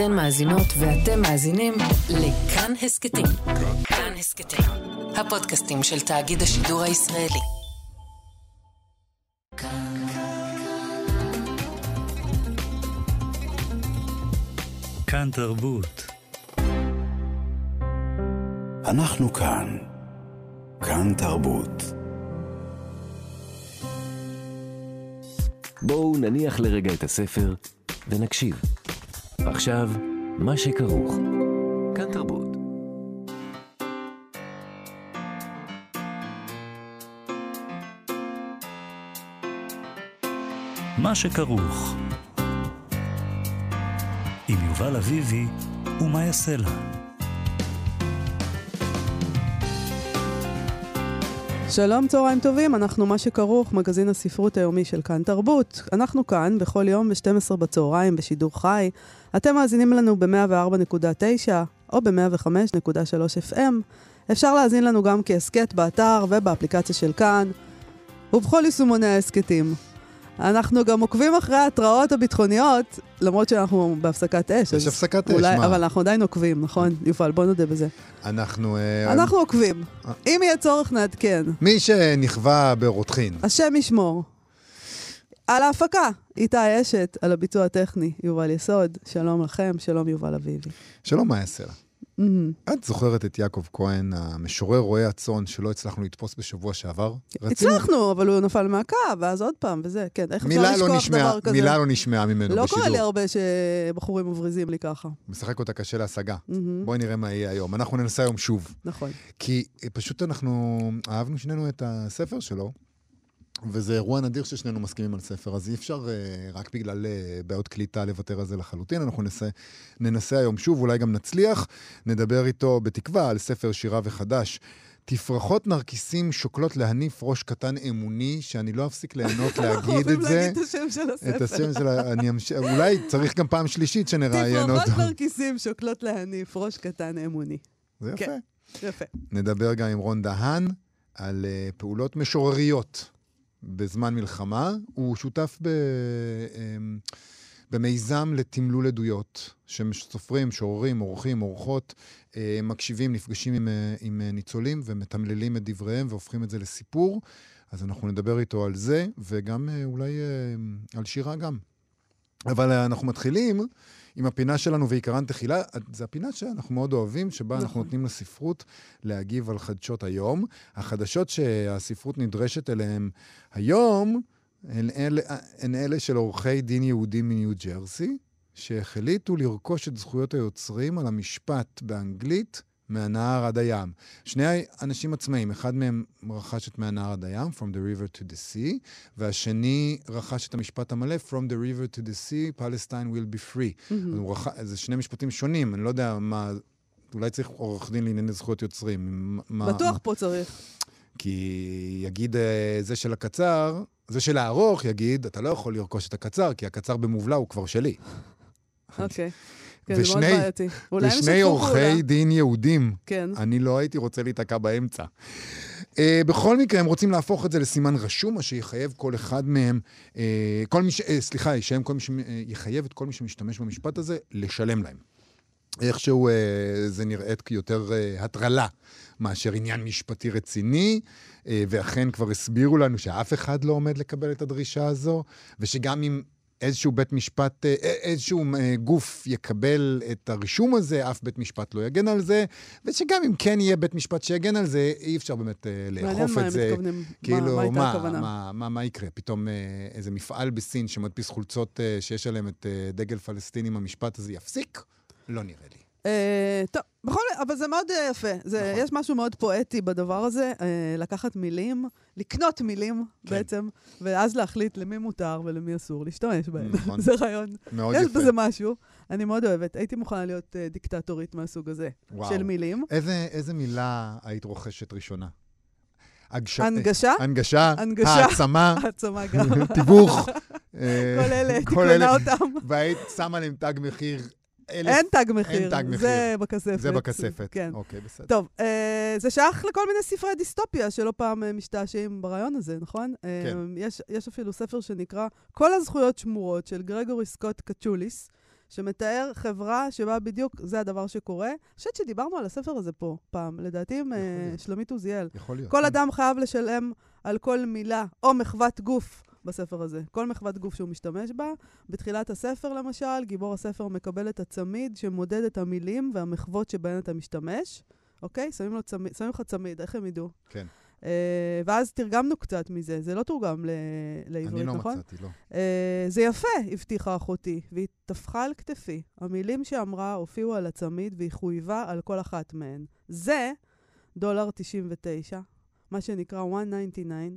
אתן מאזינות ואתם מאזינים לכאן הסכתים. כאן הסכתים, הפודקאסטים של תאגיד השידור הישראלי. כאן תרבות. אנחנו כאן. כאן תרבות. בואו נניח לרגע את הספר ונקשיב. עכשיו, מה שכרוך. כאן תרבות. מה שכרוך. עם יובל אביבי ומה יעשה לה. שלום, צהריים טובים, אנחנו מה שכרוך, מגזין הספרות היומי של כאן תרבות. אנחנו כאן בכל יום ב-12 בצהריים בשידור חי. אתם מאזינים לנו ב-104.9 או ב-105.3 FM. אפשר להאזין לנו גם כהסכת באתר ובאפליקציה של כאן, ובכל יישומוני ההסכתים. אנחנו גם עוקבים אחרי ההתראות הביטחוניות, למרות שאנחנו בהפסקת אש. יש הפסקת אש, מה? אבל אנחנו עדיין עוקבים, נכון? יובל, בוא נודה בזה. אנחנו... אה, אנחנו עוקבים. אם יהיה צורך, נעדכן. מי שנכווה ברותחין. השם ישמור. על ההפקה, איתי אשת, על הביצוע הטכני, יובל יסוד. שלום לכם, שלום יובל אביבי. שלום, מה יעשה מהמם. את זוכרת את יעקב כהן, המשורר רועה הצאן, שלא הצלחנו לתפוס בשבוע שעבר? רצינו- הצלחנו, אבל הוא נפל מהקו, ואז עוד פעם, וזה, כן, איך אפשר לא לשכוח דבר כזה? מילה לא נשמעה ממנו לא בשידור. קורה לי הרבה שבחורים מבריזים לי ככה. משחק אותה קשה להשגה. מהמם, בואי נראה מה יהיה היום. אנחנו ננסה היום שוב. נכון. כי אה, פשוט אנחנו אהבנו שנינו את הספר שלו, וזה אירוע נדיר ששנינו מסכימים על ספר, אז אי אפשר אה, רק בגלל אה, בעיות קליטה לוותר על זה לחלוטין. אנחנו ננסה, ננסה היום שוב, אולי גם נצליח. נדבר איתו בתקווה על ספר שירה וחדש. תפרחות נרקיסים שוקלות להניף ראש קטן אמוני, שאני לא אפסיק ליהנות אנחנו להגיד אוהבים את זה. להגיד את השם של הספר. את השם של ה... אני אמש... אולי צריך גם פעם שלישית שנראיין אותו. תפרחות נרקיסים שוקלות להניף ראש קטן אמוני. זה יפה. כן. יפה. נדבר גם עם רון דהן על uh, פעולות משורריות בזמן מלחמה. הוא שותף ב, um, במיזם לתמלול עדויות, שסופרים, משוררים, עורכים, עורכות, uh, מקשיבים, נפגשים עם, uh, עם uh, ניצולים ומתמללים את דבריהם והופכים את זה לסיפור. אז אנחנו נדבר איתו על זה, וגם אולי על שירה גם. אבל אנחנו מתחילים עם הפינה שלנו ועיקרן תחילה. זו הפינה שאנחנו מאוד אוהבים, שבה אנחנו נכון. נותנים לספרות להגיב על חדשות היום. החדשות שהספרות נדרשת אליהן היום הן אלה, הן אלה של עורכי דין יהודים מניו ג'רסי, שהחליטו לרכוש את זכויות היוצרים על המשפט באנגלית מהנהר עד הים. שני אנשים עצמאיים, אחד מהם רכש את מהנהר עד הים, From the river to the sea, והשני רכש את המשפט המלא, From the river to the sea, Palestine will be free. הוא רכ... זה שני משפטים שונים, אני לא יודע מה... אולי צריך עורך דין לענייני זכויות יוצרים. מה, בטוח מה... פה צריך. כי יגיד אה, זה של הקצר, זה של הארוך יגיד, אתה לא יכול לרכוש את הקצר, כי הקצר במובלע הוא כבר שלי. אוקיי. כן, זה מאוד ושני- בעייתי. אולי הם ושני עורכי. דין יהודים, כן. אני לא הייתי רוצה להיתקע באמצע. Uh, בכל מקרה, הם רוצים להפוך את זה לסימן רשום, מה שיחייב כל אחד מהם, uh, כל מי ש... Uh, סליחה, ישלם כל מי ש... uh, יחייב את כל מי שמשתמש במשפט הזה לשלם להם. איכשהו uh, זה נראית כיותר uh, הטרלה מאשר עניין משפטי רציני, uh, ואכן כבר הסבירו לנו שאף אחד לא עומד לקבל את הדרישה הזו, ושגם אם איזשהו בית משפט, אה, איזשהו אה, גוף יקבל את הרישום הזה, אף בית משפט לא יגן על זה, ושגם אם כן יהיה בית משפט שיגן על זה, אי אפשר באמת אה, מעניין לאכוף מה את זה. מתכוונים, כאילו, מה מה, הכוונה. מה, מה, מה יקרה? פתאום אה, איזה מפעל בסין שמדפיס חולצות אה, שיש עליהם את אה, דגל פלסטין עם המשפט הזה יפסיק? לא נראה לי. אה, טוב, בכל אבל זה מאוד אה, יפה. זה, נכון. יש משהו מאוד פואטי בדבר הזה, אה, לקחת מילים, לקנות מילים כן. בעצם, ואז להחליט למי מותר ולמי אסור להשתמש בהם. נכון. זה רעיון. מאוד יש יפה. בזה משהו. אני מאוד אוהבת. הייתי מוכנה להיות דיקטטורית מהסוג הזה, וואו. של מילים. איזה, איזה מילה היית רוכשת ראשונה? הגש... הנגשה, הנגשה, הנגשה. העצמה, העצמה גם. תיווך. כל אלה, הייתי כל קונה אלה. אותם. והיית שמה להם תג מחיר אלף... אין תג מחיר. תג מחיר. זה בכספת. זה בכספת. כן. אוקיי, בסדר. טוב, אה, זה שייך לכל מיני ספרי דיסטופיה שלא פעם אה, משתעשעים ברעיון הזה, נכון? אה, כן. יש, יש אפילו ספר שנקרא כל הזכויות שמורות של גרגורי סקוט קצ'וליס, שמתאר חברה שבה בדיוק זה הדבר שקורה. אני חושבת שדיברנו על הספר הזה פה פעם, לדעתי עם אה. שלומית עוזיאל. יכול להיות. כל כן. אדם חייב לשלם על כל מילה או מחוות גוף בספר הזה. כל מחוות גוף שהוא משתמש בה. בתחילת הספר, למשל, גיבור הספר מקבל את הצמיד שמודד את המילים והמחוות שבהן אתה משתמש. אוקיי? שמים, לו צמיד, שמים לך צמיד, איך הם ידעו? כן. Uh, ואז תרגמנו קצת מזה, זה לא תורגם ל- לעברית, אני לא נכון? מצאתי, לא. Uh, זה יפה, הבטיחה אחותי, והיא טפחה על כתפי. המילים שאמרה הופיעו על הצמיד והיא חויבה על כל אחת מהן. זה דולר 99, מה שנקרא 199.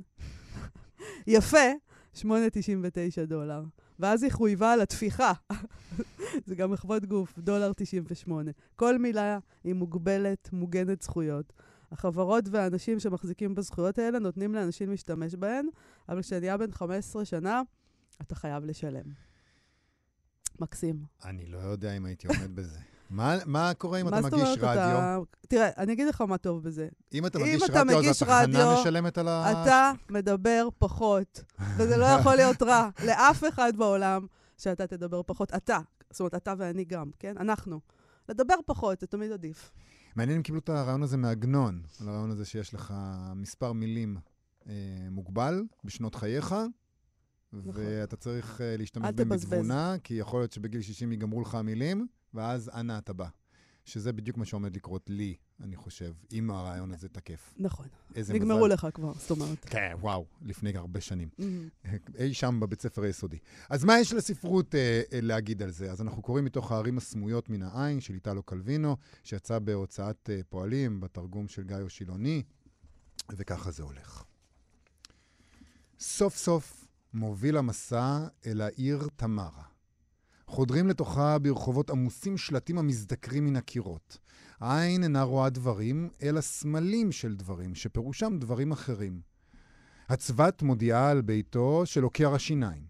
יפה, 8.99 דולר. ואז היא חויבה על התפיחה. זה גם מחוות גוף, דולר 98. כל מילה היא מוגבלת, מוגנת זכויות. החברות והאנשים שמחזיקים בזכויות האלה נותנים לאנשים להשתמש בהן, אבל כשנהיה בן 15 שנה, אתה חייב לשלם. מקסים. אני לא יודע אם הייתי עומד בזה. מה, מה קורה אם אתה מה זאת מגיש רדיו? אתה... תראה, אני אגיד לך מה טוב בזה. אם אתה אם מגיש אתה רדיו, אז מגיש התחנה רדיו, משלמת על ה... אתה מדבר פחות, וזה לא יכול להיות רע לאף אחד בעולם שאתה תדבר פחות. אתה, זאת אומרת, אתה ואני גם, כן? אנחנו. לדבר פחות, זה תמיד עדיף. מעניין אם קיבלו את הרעיון הזה מעגנון, על הרעיון הזה שיש לך מספר מילים אה, מוגבל בשנות חייך, ואתה צריך אה, להשתמש נכון. בהם. בתבונה, כי יכול להיות שבגיל 60 ייגמרו לך המילים, ואז אנה אתה בא. שזה בדיוק מה שעומד לקרות לי, אני חושב, אם הרעיון הזה תקף. נכון. איזה נגמרו מזל. לך כבר, זאת אומרת. כן, וואו, לפני הרבה שנים. מהמם. אי שם בבית ספר היסודי. אז מה יש לספרות אה, אה, להגיד על זה? אז אנחנו קוראים מתוך הערים הסמויות מן העין של איטלו קלווינו, שיצא בהוצאת אה, פועלים, בתרגום של גיא אושילוני, וככה זה הולך. סוף סוף מוביל המסע אל העיר תמרה. חודרים לתוכה ברחובות עמוסים שלטים המזדקרים מן הקירות. העין אינה רואה דברים, אלא סמלים של דברים, שפירושם דברים אחרים. הצבת מודיעה על ביתו של עוקר השיניים.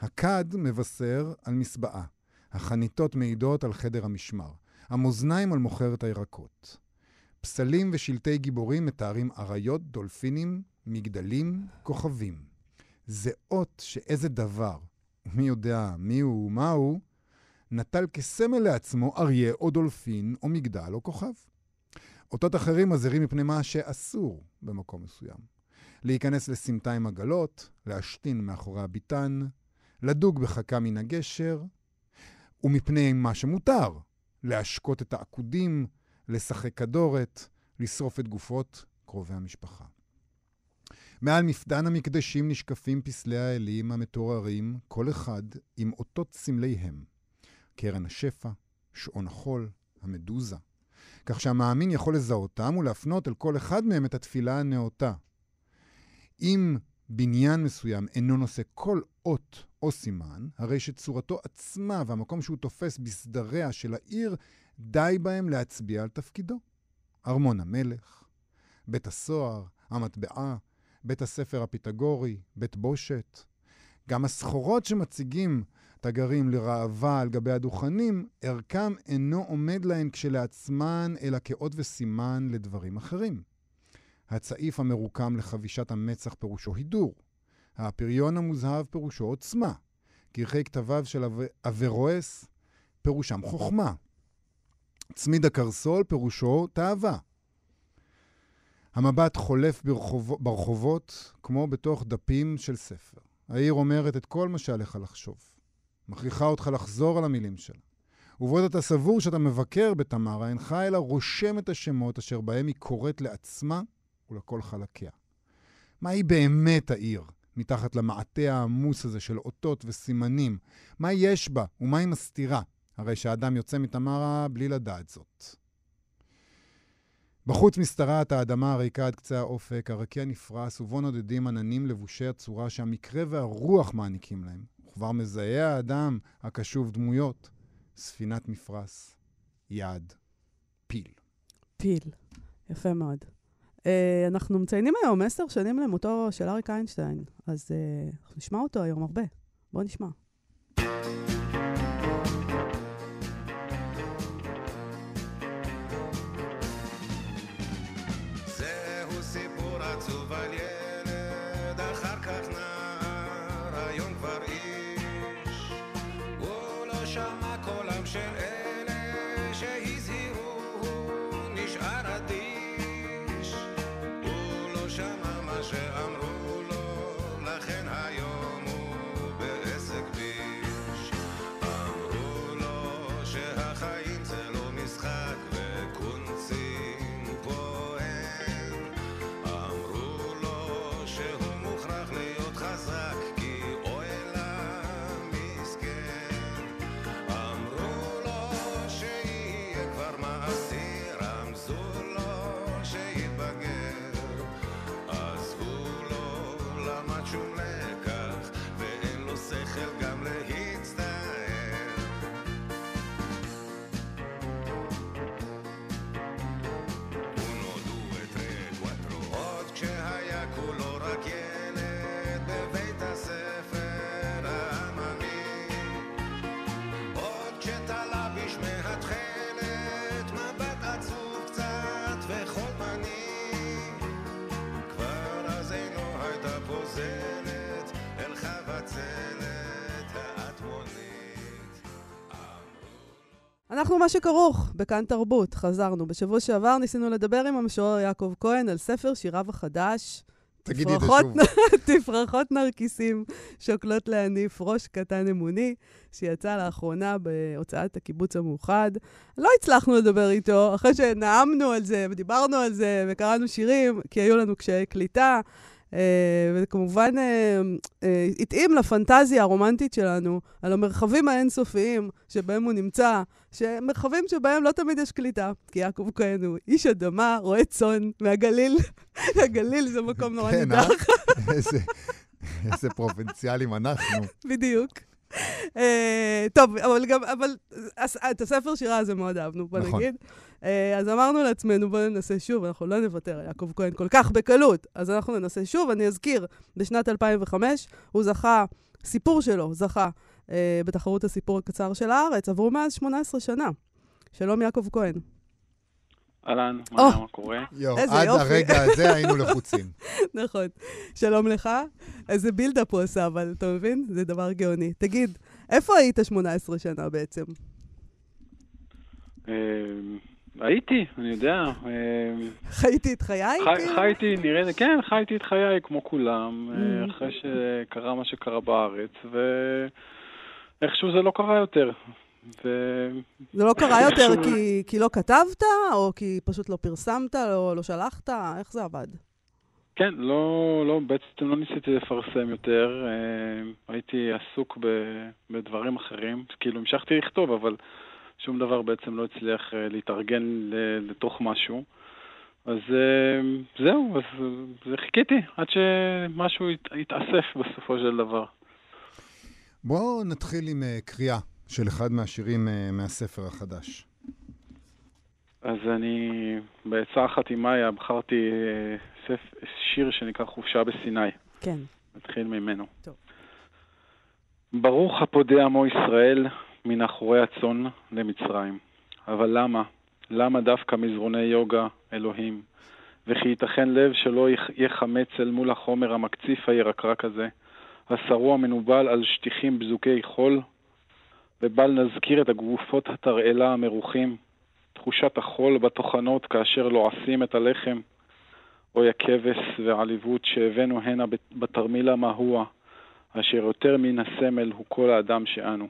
הכד מבשר על מסבעה. החניתות מעידות על חדר המשמר. המאזניים על מוכרת הירקות. פסלים ושלטי גיבורים מתארים אריות, דולפינים, מגדלים, כוכבים. זה אות שאיזה דבר, מי יודע מיהו ומהו, נטל כסמל לעצמו אריה או דולפין או מגדל או כוכב. אותות אחרים מזהירים מפני מה שאסור במקום מסוים. להיכנס לסמטה עם עגלות, להשתין מאחורי הביתן, לדוג בחכה מן הגשר, ומפני מה שמותר, להשקות את העקודים, לשחק כדורת, לשרוף את גופות קרובי המשפחה. מעל מפדן המקדשים נשקפים פסלי האלים המתוארים, כל אחד עם אותות סמליהם. קרן השפע, שעון החול, המדוזה. כך שהמאמין יכול לזהותם ולהפנות אל כל אחד מהם את התפילה הנאותה. אם בניין מסוים אינו נושא כל אות או סימן, הרי שצורתו עצמה והמקום שהוא תופס בסדריה של העיר, די בהם להצביע על תפקידו. ארמון המלך, בית הסוהר, המטבעה, בית הספר הפיתגורי, בית בושת. גם הסחורות שמציגים תגרים לראווה על גבי הדוכנים, ערכם אינו עומד להן כשלעצמן, אלא כאות וסימן לדברים אחרים. הצעיף המרוקם לחבישת המצח פירושו הידור. הפריון המוזהב פירושו עוצמה. כרכי כתביו של אב- אברואס פירושם חוכמה. צמיד הקרסול פירושו תאווה. המבט חולף ברחוב, ברחובות כמו בתוך דפים של ספר. העיר אומרת את כל מה שעליך לחשוב. מכריחה אותך לחזור על המילים שלה. ובעוד אתה סבור שאתה מבקר בתמרה, אינך אלא רושם את השמות אשר בהם היא קוראת לעצמה ולכל חלקיה. מהי באמת העיר, מתחת למעטה העמוס הזה של אותות וסימנים? מה יש בה ומה היא מסתירה? הרי שהאדם יוצא מתמרה בלי לדעת זאת. בחוץ משתרעת האדמה הריקה עד קצה האופק, הרקיע נפרס, ובו נודדים עננים לבושי הצורה שהמקרה והרוח מעניקים להם. וכבר מזהה האדם הקשוב דמויות, ספינת מפרש, יעד, פיל. פיל. יפה מאוד. Uh, אנחנו מציינים היום עשר שנים למותו של אריק איינשטיין, אז uh, נשמע אותו היום הרבה. בואו נשמע. הייתה פוזלת אל חבצלת האטמונית. אנחנו מה שכרוך, בכאן תרבות, חזרנו. בשבוע שעבר ניסינו לדבר עם המשורר יעקב כהן על ספר שיריו החדש. תגידי את זה תפרחות שוב. נ- תפרחות נרקיסים שוקלות להניף ראש קטן אמוני, שיצא לאחרונה בהוצאת הקיבוץ המאוחד. לא הצלחנו לדבר איתו, אחרי שנאמנו על זה ודיברנו על זה וקראנו שירים, כי היו לנו קשיי קליטה. אה, וכמובן אה, אה, התאים לפנטזיה הרומנטית שלנו על המרחבים האינסופיים שבהם הוא נמצא, שמרחבים שבהם לא תמיד יש קליטה, כי יעקב כהן הוא איש אדמה, רועה צאן מהגליל. הגליל זה מקום נורא כן? נידח, איזה פרובינציאלים אנחנו. בדיוק. אה, טוב, אבל גם, אבל את הספר שירה הזה מאוד אהבנו, בוא נכון. נגיד. אה, אז אמרנו לעצמנו, בואו ננסה שוב, אנחנו לא נוותר על יעקב כהן כל כך בקלות, אז אנחנו ננסה שוב. אני אזכיר, בשנת 2005 הוא זכה, סיפור שלו זכה אה, בתחרות הסיפור הקצר של הארץ, עברו מאז 18 שנה. שלום יעקב כהן. אהלן. מה קורה? יואו, איזה עד יופי. הרגע הזה היינו לחוצים. נכון. שלום לך. איזה בילדאפ הוא עשה, אבל אתה מבין? זה דבר גאוני. תגיד, איפה היית 18 שנה בעצם? אה, הייתי, אני יודע. אה, חייתי את חיי? חי- כאילו? חייתי, נראה לי, כן, חייתי את חיי כמו כולם, אה. אחרי שקרה מה שקרה בארץ, ואיכשהו זה לא קרה יותר. ו- זה לא קרה יותר כי, כי לא כתבת, או כי פשוט לא פרסמת, לא, לא שלחת? איך זה עבד? כן, לא, לא, בעצם לא ניסיתי לפרסם יותר, אה, הייתי עסוק ב- בדברים אחרים, כאילו המשכתי לכתוב, אבל שום דבר בעצם לא הצליח אה, להתארגן ל- לתוך משהו. אז אה, זהו, אז זה חיכיתי עד שמשהו ית- יתאסף בסופו של דבר. בואו נתחיל עם אה, קריאה של אחד מהשירים אה, מהספר החדש. אז אני, בעצה אחת עם מאיה, בחרתי אה, ספ- שיר שנקרא חופשה בסיני. כן. נתחיל ממנו. טוב. ברוך הפודה עמו ישראל מן אחורי הצאן למצרים. אבל למה? למה דווקא מזרוני יוגה, אלוהים? וכי ייתכן לב שלא יח- יחמץ אל מול החומר המקציף הירקרק הזה, השרוע מנובל על שטיחים בזוקי חול, ובל נזכיר את הגופות התרעלה המרוחים, תחושת החול בטוחנות כאשר לועסים את הלחם, אוי הכבש והעליבות שהבאנו הנה בת- בתרמיל המהוע, אשר יותר מן הסמל הוא כל האדם שאנו.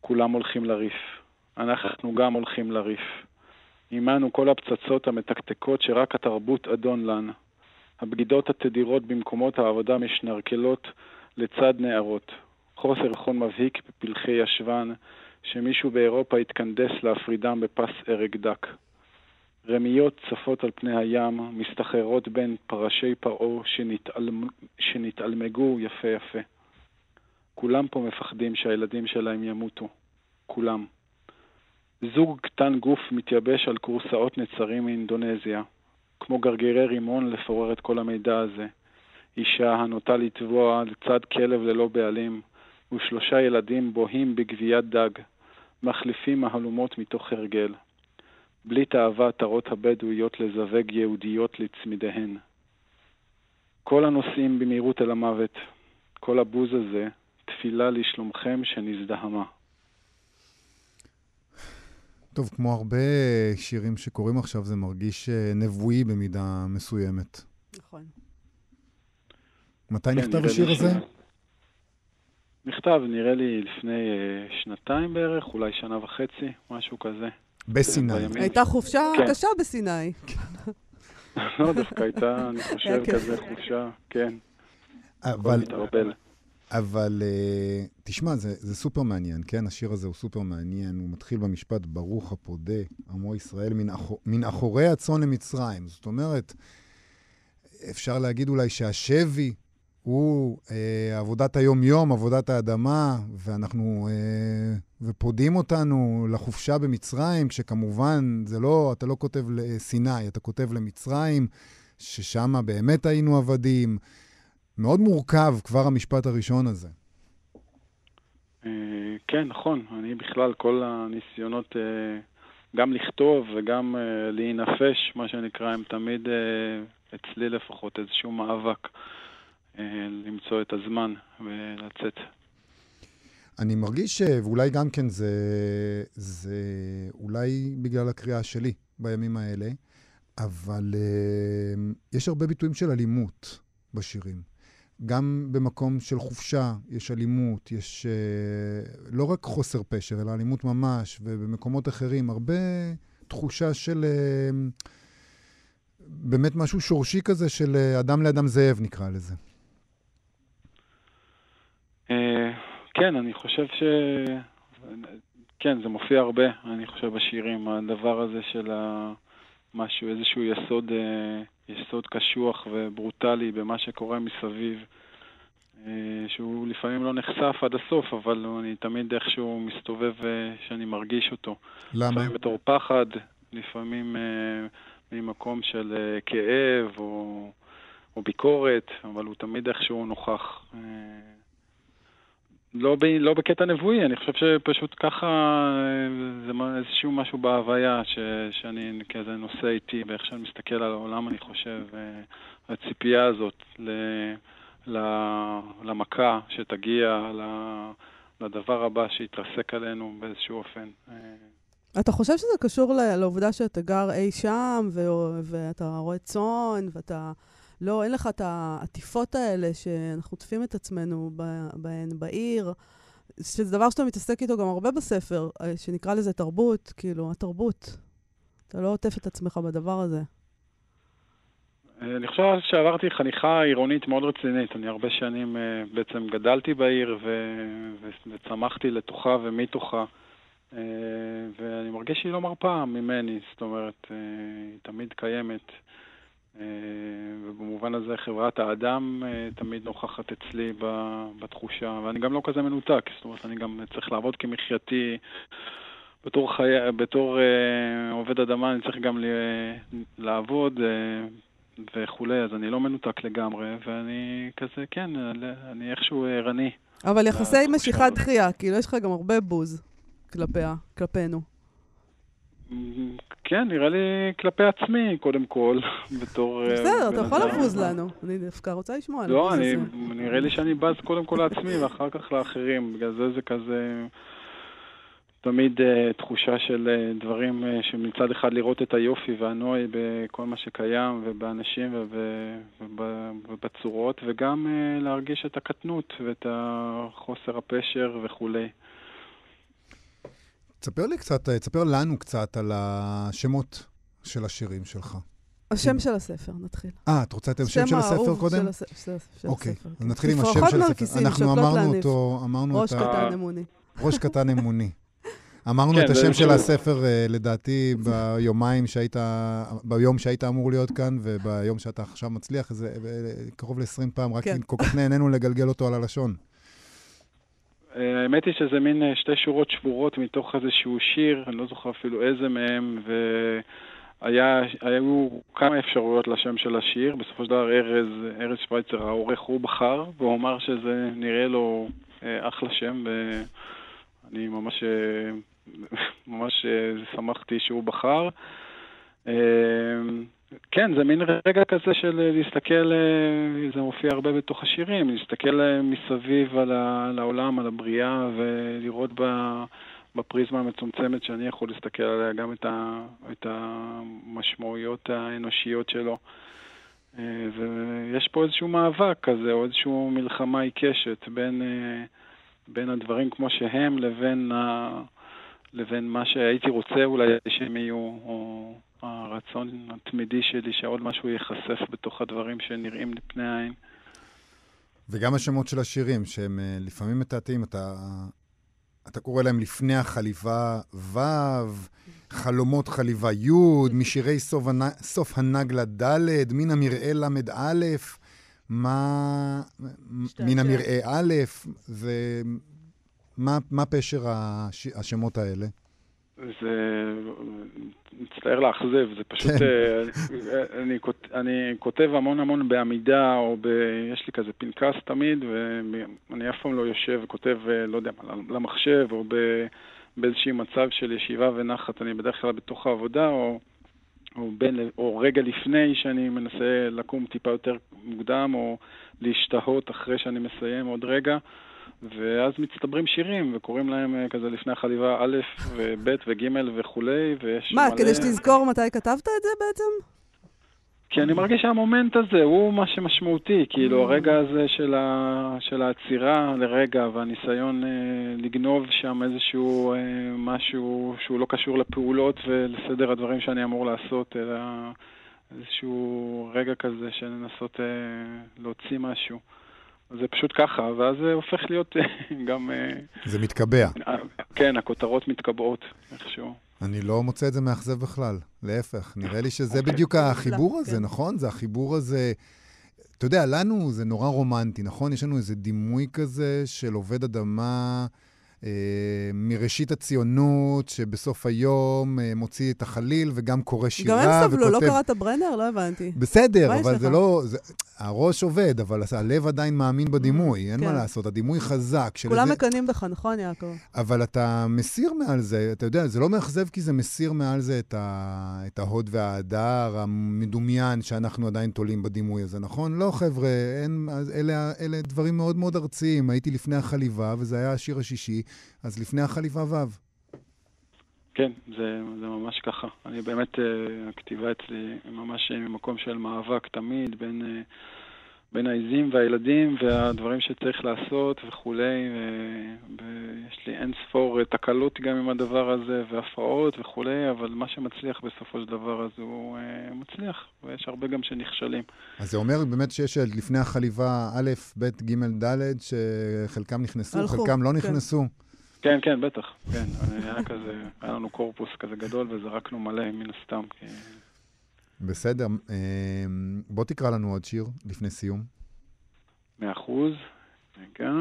כולם הולכים לריף. אנחנו גם הולכים לריף. עמנו כל הפצצות המתקתקות שרק התרבות אדון לן. הבגידות התדירות במקומות העבודה משנרקלות לצד נערות. חוסר חון מבהיק בפלחי ישבן, שמישהו באירופה התקנדס להפרידם בפס הרג דק. רמיות צפות על פני הים, מסתחררות בין פרשי פרעה שנתעלמ... שנתעלמגו יפה יפה. כולם פה מפחדים שהילדים שלהם ימותו. כולם. זוג קטן גוף מתייבש על כורסאות נצרים מאינדונזיה. כמו גרגירי רימון לפורר את כל המידע הזה. אישה הנוטה לטבוע לצד כלב ללא בעלים, ושלושה ילדים בוהים בגביית דג, מחליפים מהלומות מתוך הרגל. בלי תאווה עטרות הבדואיות לזווג יהודיות לצמידיהן. כל הנוסעים במהירות אל המוות, כל הבוז הזה, תפילה לשלומכם שנזדהמה. טוב, כמו הרבה שירים שקוראים עכשיו, זה מרגיש אה, נבואי במידה מסוימת. נכון. מתי כן, נכתב השיר הזה? נכתב, נראה לי, לפני אה, שנתיים בערך, אולי שנה וחצי, משהו כזה. בסיני. הייתה חופשה כן. קשה בסיני. לא, דווקא הייתה, אני חושב. כזה חופשה, כן, אבל. אבל אה, תשמע, זה, זה סופר מעניין, כן? השיר הזה הוא סופר מעניין. הוא מתחיל במשפט, ברוך הפודה, עמו ישראל מן, אחו, מן אחורי הצאן למצרים. זאת אומרת, אפשר להגיד אולי שהשבי הוא אה, עבודת היום-יום, עבודת האדמה, ואנחנו, אה, ופודים אותנו לחופשה במצרים, כשכמובן, זה לא, אתה לא כותב לסיני, אתה כותב למצרים, ששם באמת היינו עבדים. מאוד מורכב כבר המשפט הראשון הזה. אה, כן, נכון. אני בכלל, כל הניסיונות אה, גם לכתוב וגם אה, להינפש, מה שנקרא, הם תמיד, אה, אצלי לפחות, איזשהו מאבק אה, למצוא את הזמן ולצאת. אני מרגיש, ואולי גם כן זה, זה אולי בגלל הקריאה שלי בימים האלה, אבל uh, יש הרבה ביטויים של אלימות בשירים. גם במקום של חופשה יש אלימות, יש uh, לא רק חוסר פשר, אלא אלימות ממש, ובמקומות אחרים הרבה תחושה של באמת משהו שורשי כזה של אדם לאדם זאב, נקרא לזה. אה, כן, אני חושב ש... כן, זה מופיע הרבה, אני חושב, בשירים, הדבר הזה של ה... משהו, איזשהו יסוד, אה, יסוד קשוח וברוטלי במה שקורה מסביב, אה, שהוא לפעמים לא נחשף עד הסוף, אבל אני תמיד איכשהו מסתובב אה, שאני מרגיש אותו. למה? לפעמים בתור פחד, לפעמים ממקום של כאב או, או ביקורת, אבל הוא תמיד איכשהו נוכח. לא, ב, לא בקטע נבואי, אני חושב שפשוט ככה אה, זה איזשהו משהו בהוויה ש, שאני כזה נושא איתי, באיך שאני מסתכל על העולם, אני חושב, אה, הציפייה הזאת ל, ל, למכה שתגיע, ל, לדבר הבא שיתרסק עלינו באיזשהו אופן. אה, אתה חושב שזה קשור לעובדה שאתה גר אי שם, ו- ואתה רואה צאן, ואתה... לא, אין לך את העטיפות האלה שאנחנו עוטפים את עצמנו בהן בעיר, שזה דבר שאתה מתעסק איתו גם הרבה בספר, אה, שנקרא לזה תרבות, כאילו, התרבות. אתה לא עוטף את עצמך בדבר הזה. אני חושב שעברתי חניכה עירונית מאוד רצינית. אני הרבה שנים אה, בעצם גדלתי בעיר ו- וצמחתי לתוכה ומתוכה. אה, ואני מרגיש שהיא לא מרפה ממני, זאת אומרת, היא תמיד קיימת. אה, ובמובן הזה חברת האדם אה, תמיד נוכחת אצלי בתחושה, ואני גם לא כזה מנותק, זאת אומרת, אני גם צריך לעבוד כמחייתי. בתור, חי... בתור אה, עובד אדמה אני צריך גם ל... לעבוד אה, וכולי, אז אני לא מנותק לגמרי, ואני כזה, כן, אני איכשהו ערני. אבל יחסי משיכת הזאת. דחייה, כאילו, יש לך גם הרבה בוז כלפיה, כלפינו. כן, נראה לי כלפי עצמי, קודם כל, בתור... אה, בסדר, אתה יכול. לבוז לנו. אני דווקא רוצה לשמוע על לא, הבוז אני, הזה. נראה לי שאני בז קודם כל לעצמי ואחר כך לאחרים. בגלל זה זה כזה תמיד uh, תחושה של uh, דברים uh, שמצד אחד לראות את היופי והנוי בכל מה שקיים ובאנשים וב, וב, ובצורות, וגם uh, להרגיש את הקטנות ואת החוסר הפשר וכולי. תספר לי קצת, אה, תספר לנו קצת על השמות של השירים שלך. השם של הספר, נתחיל. אה, את רוצה את השם של הספר האהוב קודם? של הס- של- אוקיי, הספר, אז כן. נתחיל עם השם של הספר. אנחנו אמרנו. אותו, ראש את ה... קטן אמוני. ראש קטן אמוני. אמרנו כן, את השם של הספר, אה, לדעתי, ביומיים שהיית, ביום שהיית אמור להיות כאן, וביום שאתה עכשיו מצליח, זה אה, קרוב ל-20 פעם, רק כן. כל כך נהנינו לגלגל אותו על הלשון. אה, האמת היא שזה מין אה, שתי שורות שבורות מתוך איזשהו שיר, אני לא זוכר אפילו איזה מהם, והיו כמה אפשרויות לשם של השיר. בסופו של דבר ארז, ארז שווייצר, העורך, הוא בחר, והוא אמר שזה נראה לו אה, אחלה שם, ואני ממש, ממש שמחתי שהוא בחר. כן, זה מין רגע כזה של אה, להסתכל, אה, זה מופיע הרבה בתוך השירים, להסתכל אה, מסביב על, ה, על העולם, על הבריאה, ולראות בפריזמה המצומצמת שאני יכול להסתכל עליה, גם את, ה, את המשמעויות האנושיות שלו. ויש פה איזשהו מאבק כזה, או איזושהי מלחמה עיקשת בין, בין הדברים כמו שהם לבין, ה, לבין מה שהייתי רוצה אולי שהם יהיו, או הרצון התמידי שלי שעוד משהו ייחשף בתוך הדברים שנראים לפני העין. וגם השמות של השירים, שהם אה, לפעמים מתעתעים, אתה, אתה קורא להם לפני החליבה ו', חלומות חליבה י', משירי סוף, הנ... סוף הנגלה ד', מן המרעה ל"א, מה... מן המרעה א', ומה מה פשר הש... השמות האלה? זה מצטער לאכזב, זה פשוט... כן. אה, אני, אני כותב המון המון בעמידה, או ב... יש לי כזה פנקס תמיד, ואני אף פעם לא יושב וכותב, אה, לא יודע מה, למחשב, או ב... באיזשהי מצב של ישיבה ונחת. אני בדרך כלל בתוך העבודה, או, או, בין, או רגע לפני שאני מנסה לקום טיפה יותר מוקדם, או להשתהות אחרי שאני מסיים עוד רגע. ואז מצטברים שירים, וקוראים להם אה, כזה לפני החליבה א' וב' וג' וכולי, ויש מה, מלא... כדי שתזכור מתי כתבת את זה בעצם? כי אני מרגיש שהמומנט הזה הוא מה שמשמעותי, כאילו. הרגע הזה של, ה... של העצירה לרגע והניסיון אה, לגנוב שם איזשהו אה, משהו שהוא לא קשור לפעולות ולסדר הדברים שאני אמור לעשות, אלא איזשהו רגע כזה של לנסות אה, להוציא משהו. זה פשוט ככה, ואז זה הופך להיות אה, גם... אה, זה מתקבע. אה, כן, הכותרות מתקבעות איכשהו. אני לא מוצא את זה מאכזב בכלל, להפך. נראה לי שזה אוקיי. בדיוק החיבור הזה, כן. נכון? זה החיבור הזה... אתה יודע, לנו זה נורא רומנטי, נכון? יש לנו איזה דימוי כזה של עובד אדמה אה, מראשית הציונות, שבסוף היום אה, מוציא את החליל וגם קורא שירה גם הם סבלו, לא וכותב- קראת ברנר? לא הבנתי. בסדר, אבל? זה לא... זה, הראש עובד, אבל הלב עדיין מאמין בדימוי, אין כן. מה לעשות. הדימוי חזק. כולם מקנאים בך, נכון, יעקב? אבל אתה מסיר מעל זה, אתה יודע, זה לא מאכזב כי זה מסיר מעל זה את, ה... את ההוד וההדר המדומיין שאנחנו עדיין תולים בדימוי הזה, נכון? לא, חבר'ה, אין... אלה, אלה דברים מאוד מאוד ארציים. הייתי לפני החליבה, וזה היה השיר השישי, אז לפני החליבה ו'. כן, זה, זה ממש ככה. אני באמת, אה, הכתיבה אצלי ממש ממקום של מאבק תמיד בין, אה, בין העיזים והילדים והדברים שצריך לעשות וכולי, ויש לי אין ספור אה, תקלות גם עם הדבר הזה והפרעות וכולי, אבל מה שמצליח בסופו של דבר אז הוא אה, מצליח, ויש הרבה גם שנכשלים. אז זה אומר באמת שיש את לפני החליבה א', ב', ג', ד', שחלקם נכנסו, הלכו, חלקם לא כן. נכנסו. כן, כן, בטח, כן. היה כזה, היה לנו קורפוס כזה גדול וזרקנו מלא מן הסתם, כי... בסדר, אה, בוא תקרא לנו עוד שיר לפני סיום. מאה אחוז. רגע.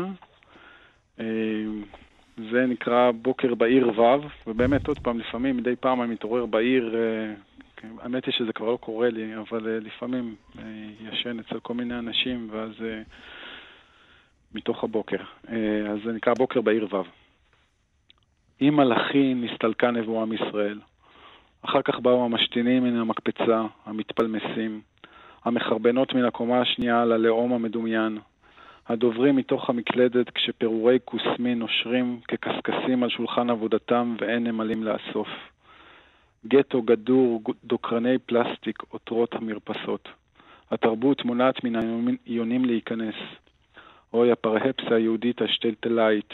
אה, זה נקרא בוקר בעיר ו', ובאמת, עוד פעם, לפעמים, מדי פעם אני מתעורר בעיר, אה, כן, האמת היא שזה כבר לא קורה לי, אבל אה, לפעמים אה, ישן אצל כל מיני אנשים, ואז מתוך הבוקר. אז זה נקרא בוקר בעיר ו'. עם מלאכי נסתלקה נבואה מישראל. אחר כך באו המשתינים מן המקפצה, המתפלמסים, המחרבנות מן הקומה השנייה על הלאום המדומיין, הדוברים מתוך המקלדת כשפירורי כוסמין נושרים כקשקשים על שולחן עבודתם ואין נמלים לאסוף. גטו גדור, דוקרני פלסטיק, עותרות המרפסות. התרבות מונעת מן העיונים להיכנס. אוי, הפרהפסה היהודית השטלטלאית,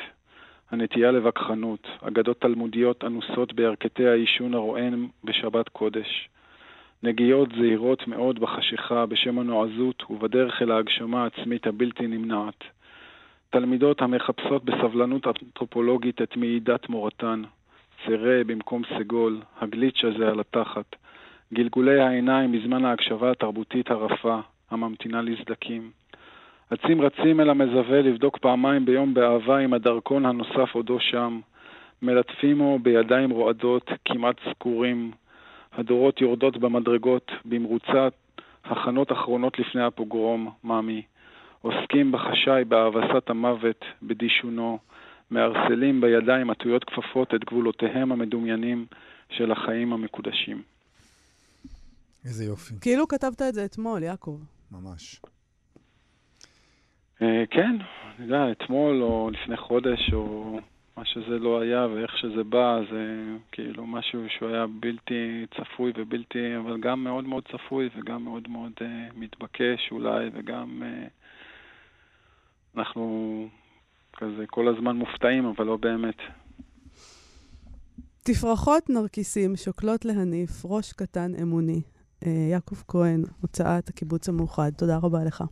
הנטייה לווכחנות, אגדות תלמודיות אנוסות בירכתי העישון הרועם בשבת קודש. נגיעות זהירות מאוד בחשיכה בשם הנועזות ובדרך אל ההגשמה העצמית הבלתי נמנעת. תלמידות המחפשות בסבלנות אנתרופולוגית את מעידת מורתן. צירה במקום סגול, הגליץ' הזה על התחת. גלגולי העיניים בזמן ההקשבה התרבותית הרפה, הממתינה לסדקים. עצים רצים אל המזווה לבדוק פעמיים ביום באהבה אם הדרכון הנוסף עודו שם. מלטפימו בידיים רועדות, כמעט סגורים. הדורות יורדות במדרגות, במרוצת הכנות אחרונות לפני הפוגרום, מאמי. עוסקים בחשאי, בהאבסת המוות, בדישונו. מערסלים בידיים עטויות כפפות את גבולותיהם המדומיינים של החיים המקודשים. איזה יופי, כאילו כתבת את זה אתמול, יעקב. ממש. אה, כן, אני יודע, אתמול או לפני חודש, או מה שזה לא היה ואיך שזה בא, זה כאילו משהו שהוא היה בלתי צפוי ובלתי, אבל גם מאוד מאוד צפוי וגם מאוד מאוד אה, מתבקש אולי, וגם אה, אנחנו כזה כל הזמן מופתעים, אבל לא באמת. תפרחות נרקיסים שוקלות להניף ראש קטן אמוני. יעקב כהן, הוצאת הקיבוץ המאוחד, תודה רבה לך.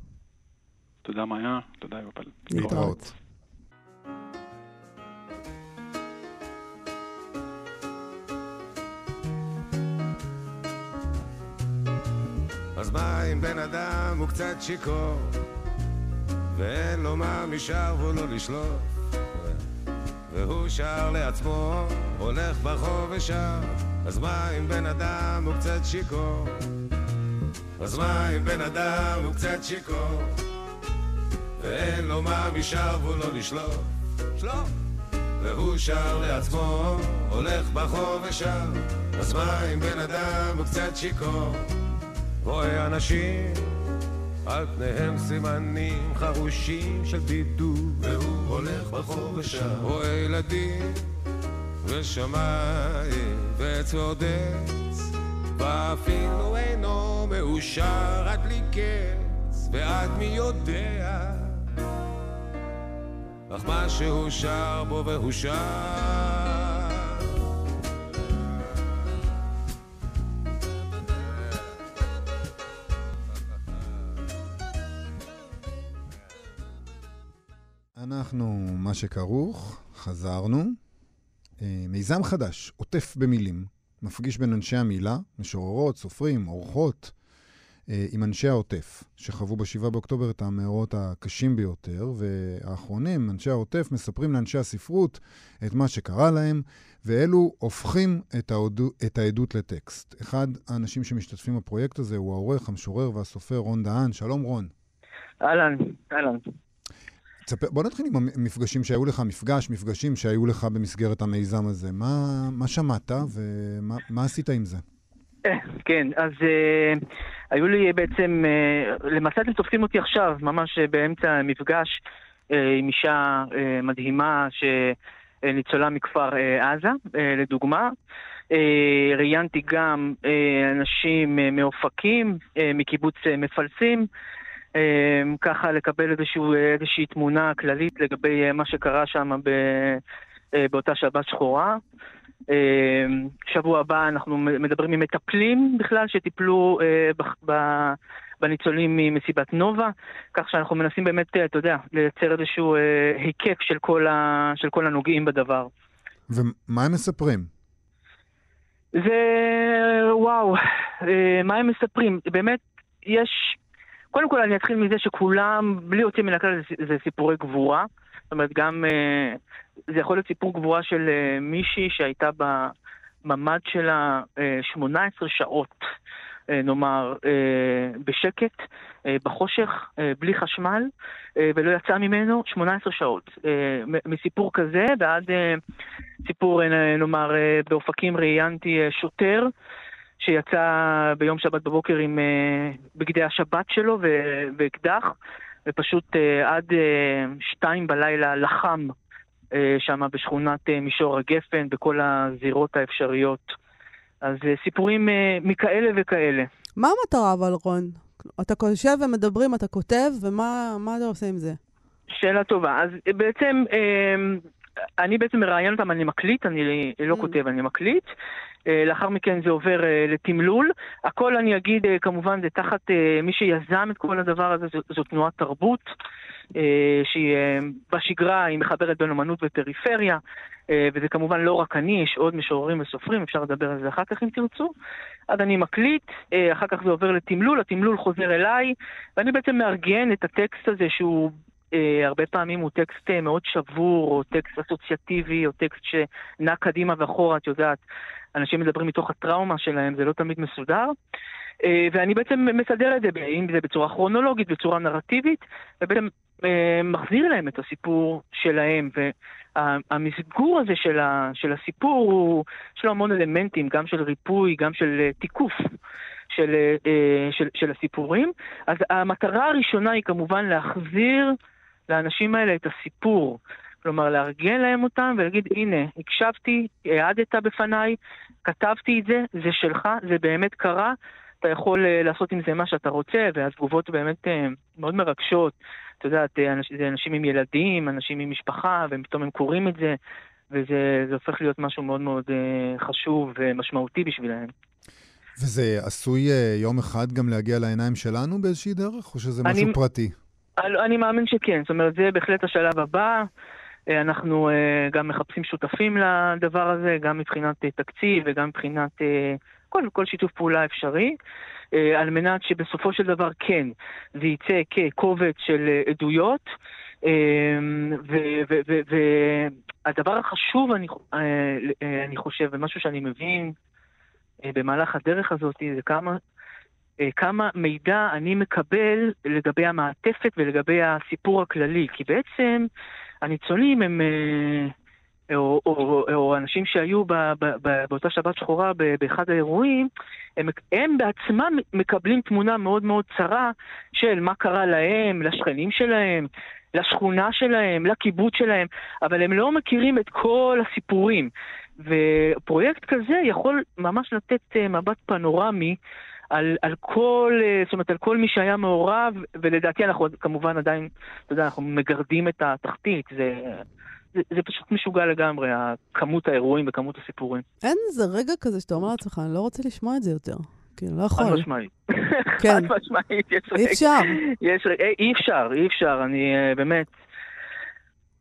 תודה מאיה, תודה יובל. להתראות. אז מה אם בן אדם הוא קצת שיכור ואין לו מה משאר ולא לשלוף? והוא שר לעצמו, הולך ברחוב ושר אז מה אם בן אדם הוא קצת שיכור? אז מה אם בן אדם הוא קצת שיכור ואין לו מה משאר ולא לשלוף שלוף והוא שר לעצמו, הולך ברחוב ושר אז מה אם בן אדם הוא קצת שיכור? רואה אנשים, על פניהם סימנים חרושים של בידוד, והוא הולך ברחוב ושר. רואה ילדים, ושמיים, ועץ ועוד עץ, ואפילו אינו מאושר עד בלי קץ, ועד מי יודע, אך מה שהוא שר בו והוא שר. אנחנו, מה שכרוך, חזרנו. אה, מיזם חדש, עוטף במילים, מפגיש בין אנשי המילה, משוררות, סופרים, אורחות, אה, עם אנשי העוטף, שחוו ב-7 באוקטובר את המאורעות הקשים ביותר, והאחרונים, אנשי העוטף, מספרים לאנשי הספרות את מה שקרה להם, ואלו הופכים את, העדו, את העדות לטקסט. אחד האנשים שמשתתפים בפרויקט הזה הוא העורך, המשורר והסופר רון דהן. שלום רון. אהלן, אהלן. תספר, בוא נתחיל עם המפגשים שהיו לך, מפגש, מפגשים שהיו לך במסגרת המיזם הזה. מה, מה שמעת ומה מה עשית עם זה? אה, כן, אז אה, היו לי בעצם, אה, למעשה אתם תופסים אותי עכשיו, ממש באמצע המפגש אה, עם אישה אה, מדהימה שניצולה מכפר אה, עזה, אה, לדוגמה. אה, ראיינתי גם אה, אנשים אה, מאופקים, אה, מקיבוץ אה, מפלסים. אה, ככה לקבל איזשהו, איזושהי תמונה כללית לגבי אה, מה שקרה שם ב, אה, באותה שבת שחורה. אה, שבוע הבא אנחנו מדברים עם מטפלים בכלל שטיפלו אה, בניצולים ממסיבת נובה, כך שאנחנו מנסים באמת, אה, אתה יודע, לייצר איזשהו אה, היקף של כל, ה, של כל הנוגעים בדבר. ומה הם מספרים? זה... וואו, מה הם מספרים? באמת, יש... קודם כל אני אתחיל מזה שכולם, בלי יוצאים מן הכלל, זה סיפורי גבורה. זאת אומרת, גם... אה, זה יכול להיות סיפור גבורה של אה, מישהי שהייתה בממ"ד שלה אה, 18 שעות, אה, נאמר, אה, בשקט, בחושך, בלי חשמל, ולא יצאה ממנו 18 שעות. מסיפור כזה ועד סיפור, נאמר, באופקים ראיינתי שוטר. שיצא ביום שבת בבוקר עם בגדי השבת שלו ואקדח, ופשוט אה, עד אה, שתיים בלילה לחם אה, שם בשכונת מישור הגפן, בכל הזירות האפשריות. אז סיפורים מכאלה וכאלה. מה המטרה אבל, רון? אתה יושב ומדברים, אתה כותב, ומה מה אתה עושה עם זה? שאלה טובה. אז בעצם, אני בעצם מראיין אותם, אני מקליט, אני לא Mm. כותב, אני מקליט. אה, לאחר מכן זה עובר אה, לתמלול. הכל אני אגיד, אה, כמובן, זה תחת מי שיזם את כל הדבר הזה, זו, זו תנועת תרבות, שהיא בשגרה, היא מחברת בין אמנות ופריפריה, וזה כמובן לא רק אני, יש עוד משוררים וסופרים, אפשר לדבר על זה אחר כך אם תרצו. אז אני מקליט, אחר כך זה עובר לתמלול, התמלול חוזר אליי, ואני בעצם מארגן את הטקסט הזה שהוא אה, הרבה פעמים הוא טקסט מאוד שבור, או טקסט אסוציאטיבי, או טקסט שנע קדימה ואחורה, את יודעת. אנשים מדברים מתוך הטראומה שלהם, זה לא תמיד מסודר. אה, ואני בעצם מסדר את זה, אם זה בצורה כרונולוגית, בצורה נרטיבית, ובעצם אה, מחזיר להם את הסיפור שלהם. והמסגור הזה של, ה, של הסיפור, הוא, יש לו המון אלמנטים, גם של ריפוי, גם של אה, תיקוף. של, של, של הסיפורים. אז המטרה הראשונה היא כמובן להחזיר לאנשים האלה את הסיפור. כלומר, לארגן להם אותם ולהגיד, הנה, הקשבתי, העדת בפניי, כתבתי את זה, זה שלך, זה באמת קרה, אתה יכול אה, לעשות עם זה מה שאתה רוצה, והתגובות באמת אה, מאוד מרגשות. אתה יודע, זה אנשים עם ילדים, אנשים עם משפחה, ופתאום הם קוראים את זה, וזה הופך להיות משהו מאוד מאוד אה, חשוב ומשמעותי בשבילם. וזה עשוי יום אחד גם להגיע לעיניים שלנו באיזושהי דרך, או שזה משהו אני, פרטי? אני, אני מאמין שכן, זאת אומרת, זה בהחלט השלב הבא. אנחנו גם מחפשים שותפים לדבר הזה, גם מבחינת תקציב וגם מבחינת כל, כל שיתוף פעולה אפשרי, אה, על מנת שבסופו של דבר כן, זה יצא כקובץ של אה, עדויות. אה, והדבר החשוב, אני, אני חושב, ומשהו שאני מבין במהלך הדרך הזאת, זה כמה, כמה מידע אני מקבל לגבי המעטפת ולגבי הסיפור הכללי. כי בעצם הניצולים הם... או, או, או אנשים שהיו ב, ב, ב, באותה שבת שחורה באחד האירועים, הם, הם בעצמם מקבלים תמונה מאוד מאוד צרה של מה קרה להם, לשכנים שלהם, לשכונה שלהם, לקיבוץ שלהם, אבל הם לא מכירים את כל הסיפורים. ופרויקט כזה יכול ממש לתת אה, מבט פנורמי על, על כל, אה, זאת אומרת, על כל מי שהיה מעורב, ולדעתי אנחנו כמובן עדיין, אתה יודע, אנחנו מגרדים את התחתית, זה... זה, זה פשוט משוגע לגמרי, כמות האירועים וכמות הסיפורים. אין איזה רגע כזה שאתה אומר לעצמך, אני לא רוצה לשמוע את זה יותר. כאילו, לא יכול. חד משמעית. כן. חד משמעית, יש רגע. אי אפשר. יש רגע, אי אפשר, אי אפשר, אני אה, באמת...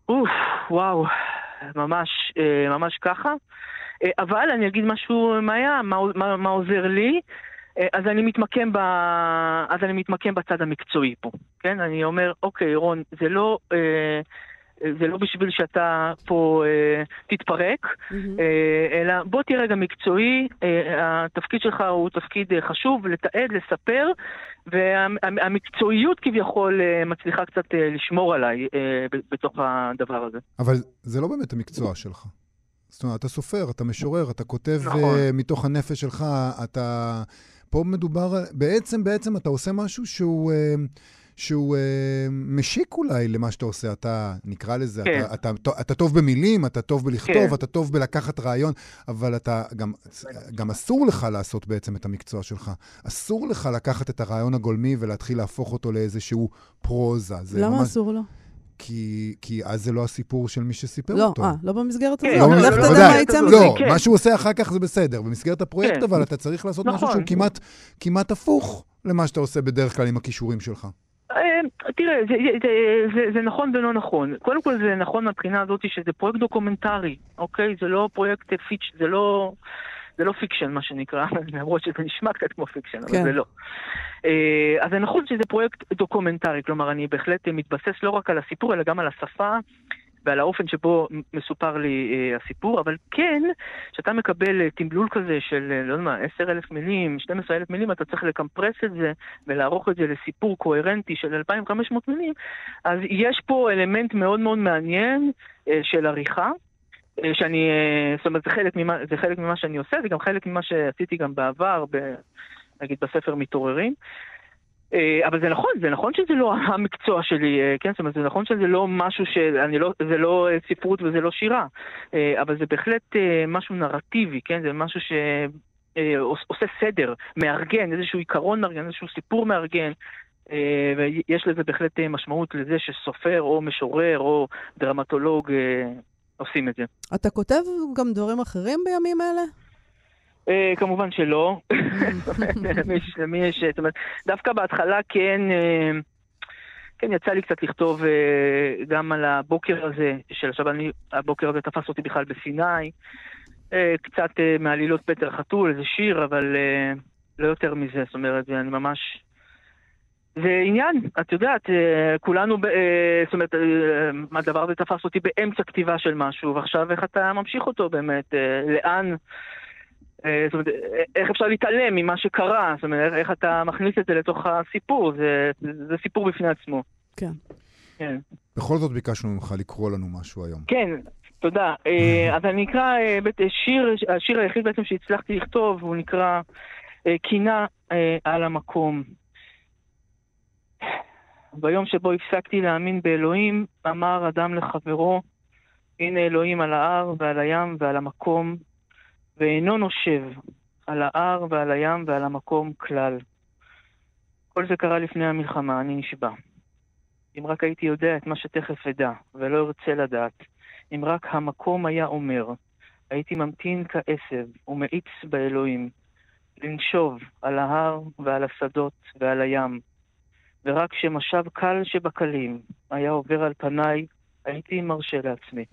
אוף, וואו, ממש, אה, ממש ככה. אה, אבל אני אגיד משהו, מאיה, מה, מה, מה עוזר לי? אז אני מתמקם ב... אז אני מתמקם בצד המקצועי פה, כן? אני אומר, אוקיי, רון, זה לא... אה, זה לא בשביל שאתה פה אה, תתפרק, mm-hmm. אה, אלא בוא תהיה רגע מקצועי, אה, התפקיד שלך הוא תפקיד אה, חשוב, לתעד, לספר, והמקצועיות וה, כביכול אה, מצליחה קצת אה, לשמור עליי אה, בתוך הדבר הזה. אבל זה לא באמת המקצוע שלך. זאת אומרת, אתה סופר, אתה משורר, אתה כותב נכון. uh, מתוך הנפש שלך, אתה... פה מדובר, בעצם, בעצם אתה עושה משהו שהוא... Uh, שהוא אה, משיק אולי למה שאתה עושה. אתה, נקרא לזה, כן. אתה, אתה, אתה, אתה טוב במילים, אתה טוב בלכתוב, כן. אתה טוב בלקחת רעיון, אבל אתה, גם, גם אסור לך לעשות בעצם את המקצוע שלך. אסור לך לקחת את הרעיון הגולמי ולהתחיל להפוך אותו לאיזשהו פרוזה. למה ממש... אסור לו? כי, כי אז זה לא הסיפור של מי שסיפר לא, אותו. לא, אה, לא במסגרת כן, הזאת. לא, לך תדע מה יצא מזה. לא, כן. מה שהוא עושה אחר כך זה בסדר. במסגרת הפרויקט, כן. אבל אתה צריך לעשות נכון. משהו שהוא כמעט, כמעט הפוך למה שאתה עושה בדרך כלל עם הכישורים שלך. אה, תראה, זה, זה, זה, זה נכון ולא נכון. קודם כל זה נכון מהבחינה הזאת שזה פרויקט דוקומנטרי, אוקיי? זה לא פרויקט feature, זה לא... זה לא fiction, מה שנקרא, למרות שזה נשמע קצת כמו fiction, אבל כן. זה לא. אה, אז זה נכון שזה פרויקט דוקומנטרי, כלומר, אני בהחלט מתבסס לא רק על הסיפור, אלא גם על השפה ועל האופן שבו מסופר לי אה, הסיפור, אבל כן, כשאתה מקבל אה, תמלול כזה של, אה, לא יודע מה, 10,000 מילים, 12,000 מילים, אתה צריך ל compress את זה ולערוך את זה לסיפור קוהרנטי של 2,500 מילים, אז יש פה אלמנט מאוד מאוד מעניין אה, של עריכה. אה, שאני, אה, זאת אומרת, זה חלק, ממה, זה חלק ממה שאני עושה, זה גם חלק ממה שעשיתי גם בעבר, ב, נגיד בספר מתעוררים. אה, אבל זה נכון, זה נכון שזה לא המקצוע שלי, כן? זאת אומרת, זה נכון שזה לא משהו ש... לא, זה לא ספרות וזה לא שירה, אבל זה בהחלט משהו נרטיבי, כן? זה משהו שעושה סדר, מארגן, איזשהו עיקרון מארגן, איזשהו סיפור מארגן. ויש לזה בהחלט משמעות לזה שסופר או משורר או דרמטולוג עושים את זה. אתה כותב גם דברים אחרים בימים אלה? Uh, כמובן שלא. למי יש, זאת אומרת, דווקא בהתחלה כן, uh, כן יצא לי קצת לכתוב uh, גם על הבוקר הזה, של עכשיו אני, הבוקר הזה תפס אותי בכלל בסיני, uh, קצת uh, מעלילות פטר חתול, איזה שיר, אבל uh, לא יותר מזה, זאת אומרת, אני ממש... זה עניין, את יודעת, כולנו, זאת אומרת, הדבר הזה תפס אותי באמצע כתיבה של משהו, ועכשיו איך אתה ממשיך אותו באמת, לאן, אה, זאת אומרת, אה, איך אפשר להתעלם ממה שקרה? זאת אומרת, איך אתה מכניס את זה לתוך הסיפור? זה, זה סיפור בפני עצמו. כן. כן. בכל זאת ביקשנו ממך לקרוא לנו משהו היום. כן, תודה. אה, אז אני אקרא שיר, השיר היחיד בעצם שהצלחתי לכתוב, הוא נקרא קינה על המקום. ביום שבו הפסקתי להאמין באלוהים, אמר אדם לחברו, הנה אלוהים על ההר ועל הים ועל המקום, ואינו נושב על ההר ועל הים ועל המקום כלל. כל זה קרה לפני המלחמה, אני נשבע. אם רק הייתי יודע את מה שתכף אדע, ולא ארצה לדעת, אם רק המקום היה אומר, הייתי ממתין כעשב ומאיץ באלוהים, לנשוב על ההר ועל השדות ועל הים, ורק כשמשב קל שבקלים היה עובר על פניי, הייתי מרשה לעצמי.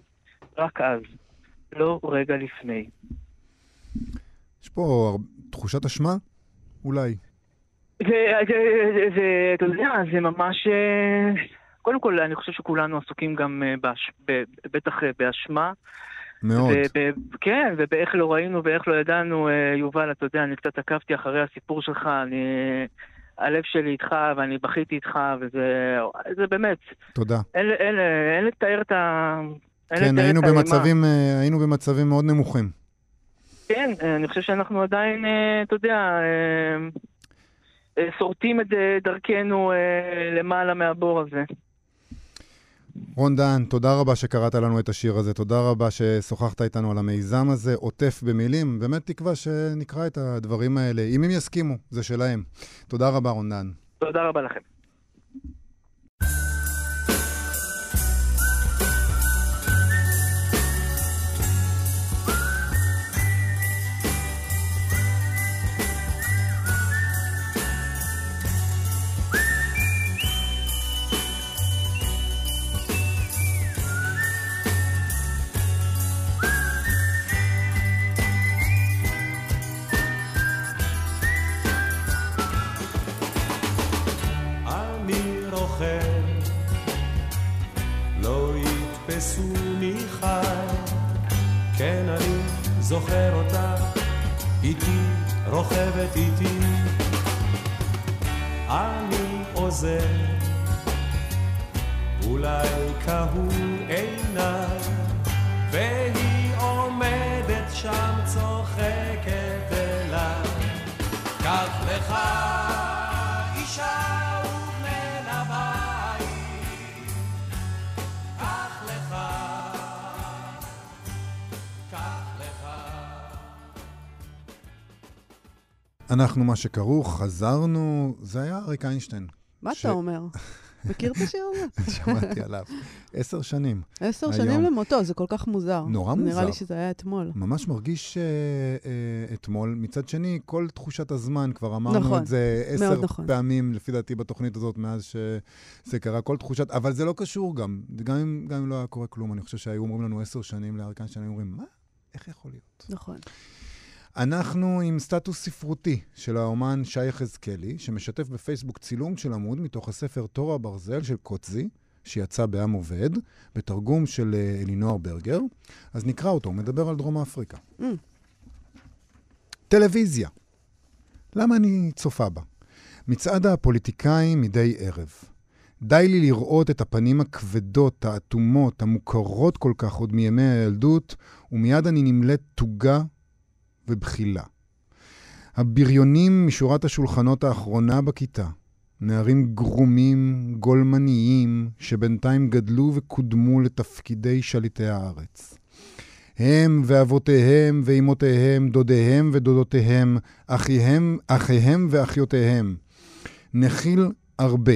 רק אז, לא רגע לפני. יש פה תחושת אשמה? אולי. זה, זה, זה, זה, אתה יודע, זה ממש... אה, קודם כל, אני חושב שכולנו עסוקים גם אה, באש, ב, בטח אה, באשמה. מאוד. וב, כן, ובאיך לא ראינו ואיך לא ידענו, יובל, אתה יודע, אני קצת עקבתי אחרי הסיפור שלך, אני... הלב שלי איתך, ואני בכיתי איתך, וזה זה באמת. תודה. אין, אין, אין לתאר את ה... כן, היינו במצבים, היינו במצבים מאוד נמוכים. כן, אני חושב שאנחנו עדיין, אתה יודע, שורטים את דרכנו למעלה מהבור הזה. רון דן, תודה רבה שקראת לנו את השיר הזה, תודה רבה ששוחחת איתנו על המיזם הזה, עוטף במילים, באמת תקווה שנקרא את הדברים האלה, אם הם יסכימו, זה שלהם. תודה רבה, רון דן. תודה רבה לכם. רוכבת איתי, אני עוזר, אולי קהו עיניי, והיא אנחנו מה שכרוך, חזרנו, זה היה אריק איינשטיין. מה ש... אתה אומר? מכיר את השיר הזה? שמעתי עליו. עשר שנים. עשר שנים למותו, זה כל כך מוזר. נורא מוזר. נראה לי שזה היה אתמול. ממש מרגיש uh, uh, אתמול. מצד שני, כל תחושת הזמן, כבר אמרנו נכון, את זה עשר נכון. פעמים, לפי דעתי, בתוכנית הזאת, מאז שזה קרה, כל תחושת... אבל זה לא קשור גם. גם אם, גם אם לא היה קורה כלום, אני חושב שהיו אומרים לנו עשר שנים לאריק איינשטיין, היו אומרים, מה? איך יכול להיות? נכון. אנחנו עם סטטוס ספרותי של האומן שי יחזקאלי, שמשתף בפייסבוק צילום של עמוד מתוך הספר תור הברזל של קוצזי, שיצא בעם עובד, בתרגום של אה, אלינוער ברגר. אז נקרא אותו, הוא מדבר על דרום אפריקה. Mm. טלוויזיה. למה אני צופה בה? מצעד הפוליטיקאים מדי ערב. די לי לראות את הפנים הכבדות, האטומות, המוכרות כל כך עוד מימי הילדות, ומיד אני נמלאת תוגה ובחילה. הבריונים משורת השולחנות האחרונה בכיתה, נערים גרומים, גולמניים, שבינתיים גדלו וקודמו לתפקידי שליטי הארץ. הם ואבותיהם ואימותיהם, דודיהם ודודותיהם, אחיהם, אחיהם ואחיותיהם. נחיל הרבה,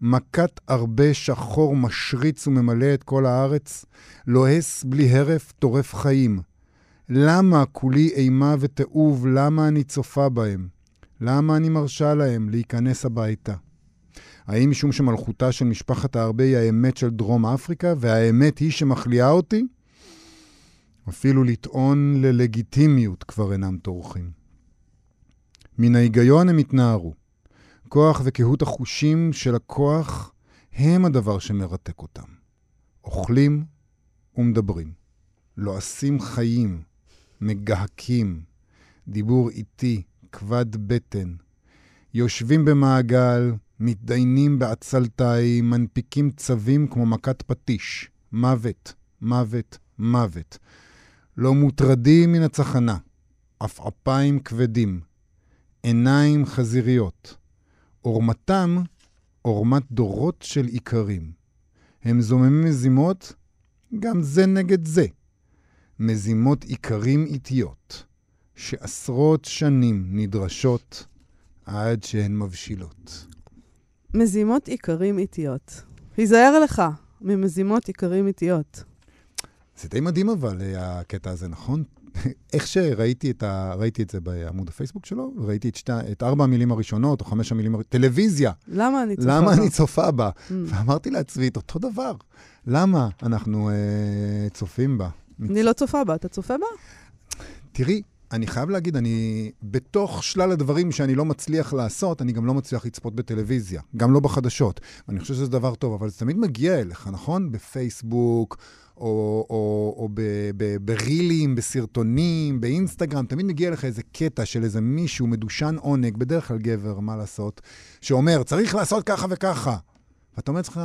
מכת הרבה שחור משריץ וממלא את כל הארץ, לוהס בלי הרף, טורף חיים. למה כולי אימה ותיעוב? למה אני צופה בהם? למה אני מרשה להם להיכנס הביתה? האם משום שמלכותה של משפחת הארבה היא האמת של דרום אפריקה, והאמת היא שמחליאה אותי? אפילו לטעון ללגיטימיות כבר אינם טורחים. מן ההיגיון הם התנערו. כוח וקהות החושים של הכוח הם הדבר שמרתק אותם. אוכלים ומדברים. לועסים חיים, מגהקים, דיבור איטי, כבד בטן. יושבים במעגל, מתדיינים בעצלתיים, מנפיקים צווים כמו מכת פטיש. מוות, מוות, מוות. לא מוטרדים מן הצחנה, עפעפיים כבדים, עיניים חזיריות. עורמתם עורמת דורות של איכרים. הם זוממים מזימות גם זה נגד זה. מזימות איכרים איטיות, שעשרות שנים נדרשות עד שהן מבשילות. מזימות איכרים איטיות. היזהר לך ממזימות איכרים איטיות. זה די מדהים אבל, אה, הקטע הזה, נכון? איך שראיתי את, ה... ראיתי את זה בעמוד הפייסבוק שלו, ראיתי את, שתי... את ארבע המילים הראשונות, או חמש המילים הראשונות, טלוויזיה. למה אני צופה למה בה? אני צופה בה? Mm. ואמרתי לעצמי את אותו דבר. למה אנחנו אה, צופים בה? אני לא צופה בה, אתה צופה בה? תראי, אני חייב להגיד, אני, בתוך שלל הדברים שאני לא מצליח לעשות, אני גם לא מצליח לצפות בטלוויזיה, גם לא בחדשות. אני חושב שזה דבר טוב, אבל זה תמיד מגיע אליך, נכון? בפייסבוק, או, או, או ב, ברילים, בסרטונים, באינסטגרם, תמיד מגיע אליך איזה קטע של איזה מישהו מדושן עונג, בדרך כלל גבר, מה לעשות, שאומר, צריך לעשות ככה וככה. ואתה אומר לעצמך,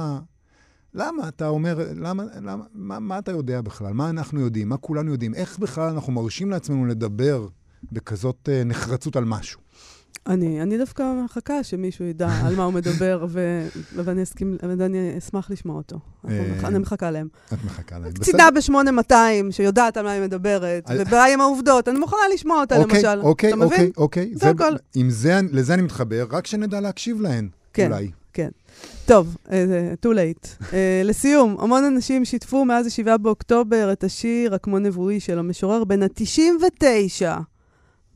למה אתה אומר, למה, למה, מה, מה אתה יודע בכלל? מה אנחנו יודעים? מה כולנו יודעים? איך בכלל אנחנו מרשים לעצמנו לדבר בכזאת אה, נחרצות על משהו? אני, אני דווקא מחכה שמישהו ידע על מה הוא מדבר, ו... ואני, אסכים, ואני אשמח לשמוע אותו. אה, אני מחכה להם. את מחכה להם. קצינה ב-8200, שיודעת על מה היא מדברת, אז- ובעיה עם העובדות, אני מוכנה לשמוע אותה, אוקיי, למשל. אוקיי? אוקיי, אוקיי. זה הכל. זה, לזה אני מתחבר, רק שנדע להקשיב להן, כן. אולי. כן. טוב, אה, too late. אה, לסיום, המון אנשים שיתפו מאז ה-7 באוקטובר את השיר "הכמו נבואי" של המשורר בן ה-99.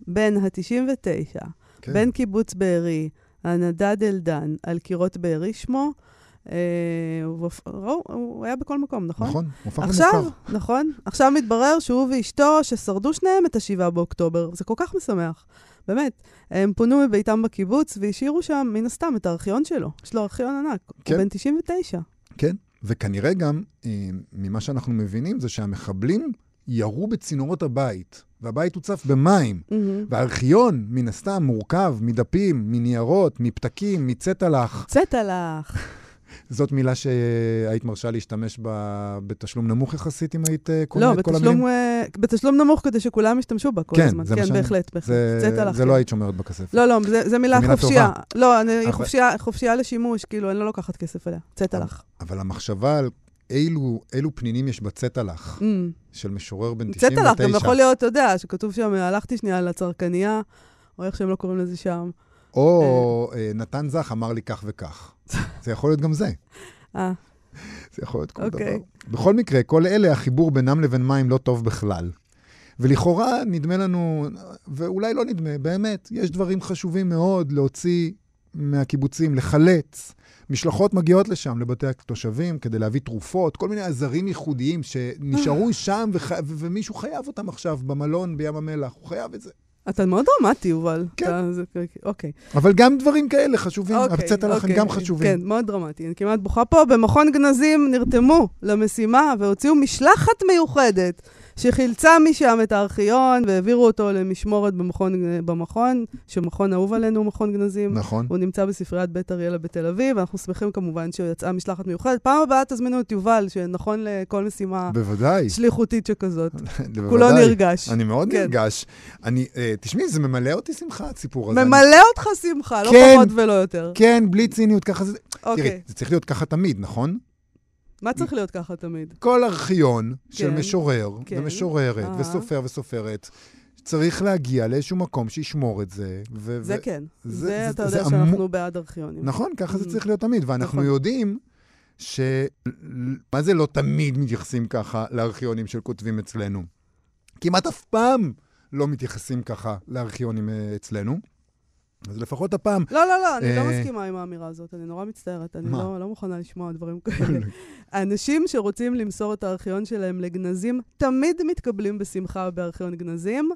בן ה-99. כן. בן קיבוץ בארי, הנדד אלדן, על קירות בארי שמו. אה, הוא היה בכל מקום, נכון? נכון, הוא הפך עכשיו, למוכר. נכון. עכשיו מתברר שהוא ואשתו, ששרדו שניהם את ה-7 באוקטובר. זה כל כך משמח. באמת. הם פונו מביתם בקיבוץ והשאירו שם, מן הסתם, את הארכיון שלו. יש לו ארכיון ענק. כן. הוא בן 99. כן, וכנראה גם, אה, ממה שאנחנו מבינים, זה שהמחבלים ירו בצינורות הבית, והבית הוצף במים. מהמם. והארכיון, מן הסתם, מורכב מדפים, מניירות, מפתקים, מצטלח. צטלח. זאת מילה שהיית מרשה להשתמש בה בתשלום נמוך יחסית, אם היית אה, קונה לא, את כל המילים? אה, בתשלום נמוך כדי שכולם ישתמשו בה כל כן, הזמן. כן, שאני- בהחלט, בהחלט. זה. זה כן. לא היית שומרת בכסף. לא, לא, זה מילה מילה חופשייה. לא, אני, אבל- חופשייה, חופשייה לשימוש, כאילו, אני לא לוקחת כסף עליה. צטלח. אבל המחשבה על אילו, אילו פנינים יש בצטלח Mm. של משורר בן 99. צטלח, גם יכול להיות, אתה יודע, שכתוב שם, הלכתי שנייה לצרכנייה, או איך שהם לא קוראים לזה שם. או אה, נתן זך אמר לי כך וכך. זה יכול להיות גם זה. אה, זה יכול להיות כל אוקיי. דבר. בכל מקרה, כל אלה, החיבור בינם לבין מים לא טוב בכלל. ולכאורה נדמה לנו, ואולי לא נדמה, באמת, יש דברים חשובים מאוד להוציא מהקיבוצים, לחלץ. משלחות מגיעות לשם, לבתי התושבים, כדי להביא תרופות, כל מיני עזרים ייחודיים שנשארו שם, וח... ומישהו חייב אותם עכשיו במלון בים המלח, הוא חייב את זה. אתה מאוד דרמטי, יובל. כן. אתה, זה, אוקיי. אבל גם דברים כאלה חשובים, אוקיי, לך הם אוקיי. גם חשובים. כן, מאוד דרמטי. אני כמעט בוכה פה. במכון גנזים נרתמו למשימה והוציאו משלחת מיוחדת שחילצה משם את הארכיון והעבירו אותו למשמורת במכון, במכון, שמכון אהוב עלינו הוא מכון גנזים. נכון. הוא נמצא בספריית בית אריאלה בתל אביב, ואנחנו שמחים כמובן שיצאה משלחת מיוחדת. פעם הבאה תזמינו את יובל, שנכון לכל משימה בוודאי. שליחותית שכזאת. בוודאי. כולו נרגש. אני מאוד כן. נרגש. אני, אה, תשמעי, זה ממלא אותי שמחה, הסיפור הזה. אני- ממלא אותך שמחה, לא כן. פחות ולא יותר. כן, בלי ציניות, ככה זה... תראי, אוקיי. זה צריך להיות ככה תמיד, נכון? מה צריך להיות ככה תמיד? כל ארכיון של כן, משורר כן. ומשוררת אה. וסופר וסופרת, צריך להגיע לאיזשהו מקום שישמור את זה. ו- זה ו- כן. זה- זה, זה- אתה זה יודע אמור- שאנחנו בעד ארכיונים. נכון, ככה זה Mm. צריך להיות תמיד. ואנחנו נכון. יודעים ש... מה זה לא תמיד מתייחסים ככה לארכיונים של כותבים אצלנו? כמעט אף פעם לא מתייחסים ככה לארכיונים אה, אצלנו. אז לפחות הפעם... לא, לא, לא, אני לא אה, מסכימה עם האמירה הזאת, אני נורא מצטערת, אני? לא, לא מוכנה לשמוע דברים כאלה. האנשים שרוצים למסור את הארכיון שלהם לגנזים, תמיד מתקבלים בשמחה בארכיון גנזים.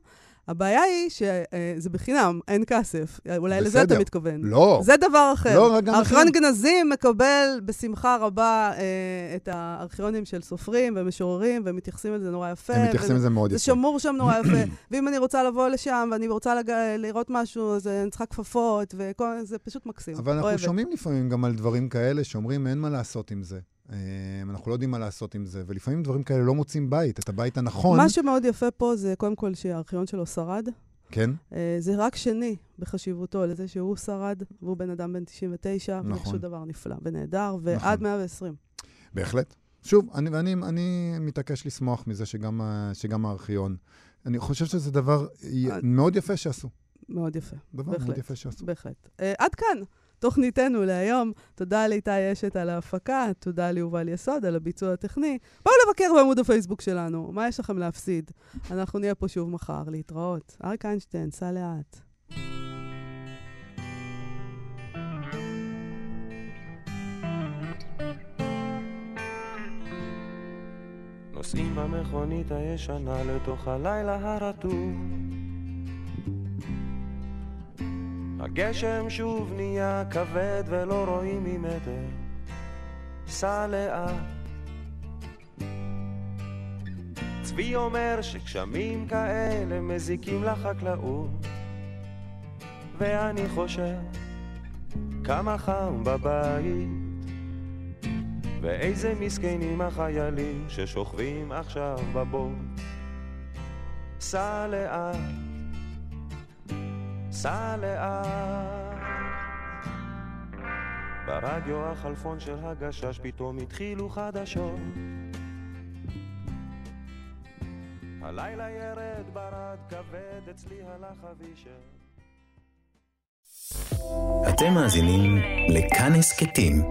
הבעיה היא שזה בחינם, אין כסף. אולי לזה אתה בסדר. מתכוון. לא. זה דבר אחר. לא, רק גם ארכיון. גנזים מקבל בשמחה רבה אה, את הארכיונים של סופרים ומשוררים, והם מתייחסים לזה נורא יפה. הם מתייחסים לזה מאוד זה יפה. שמור שם נורא יפה. ואם אני רוצה לבוא לשם ואני רוצה לג... לראות משהו, אז אני צריכה כפפות, וכל זה פשוט מקסים. אבל אנחנו אוהבת. שומעים לפעמים גם על דברים כאלה שאומרים, אין מה לעשות עם זה. אה, אנחנו לא יודעים מה לעשות עם זה, ולפעמים דברים כאלה לא מוצאים בית, את הבית הנכון. מה שמאוד יפה פה זה קודם כל שהארכיון שלו שרד. כן, אה, זה רק שני בחשיבותו לזה שהוא שרד, והוא בן אדם בן 99, וזה נכון. פשוט דבר נפלא ונהדר, ועד נכון. 120. בהחלט. שוב, אני, ואני אני מתעקש לשמוח מזה שגם, ה- שגם הארכיון. אני חושב שזה דבר אה. מאוד יפה שעשו. מאוד יפה. דבר מאוד בהחלט. יפה שעשו. בהחלט. Uh, עד כאן תוכניתנו להיום. תודה לאיתי אשת על ההפקה, תודה ליובל יסוד על הביצוע הטכני. בואו לבקר בעמוד הפייסבוק שלנו, מה יש לכם להפסיד? אנחנו נהיה פה שוב מחר, להתראות. אריק איינשטיין, סע לאט. נוסעים במכונית הישנה לתוך הלילה הרטוב. הגשם שוב נהיה כבד ולא רואים ממטר. סע לאט. צבי אומר שגשמים כאלה מזיקים לחקלאות. ואני חושב כמה חם בבית. ואיזה מסכנים החיילים ששוכבים עכשיו בבוט. סע לאט, סע לאט. ברדיו החלפון של הגשש פתאום התחילו חדשות. הלילה ירד ברד כבד, אצלי הלך אבישר. אתם מאזינים לכאן הסכתים,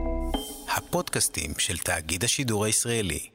הפודקאסטים של תאגיד השידור הישראלי.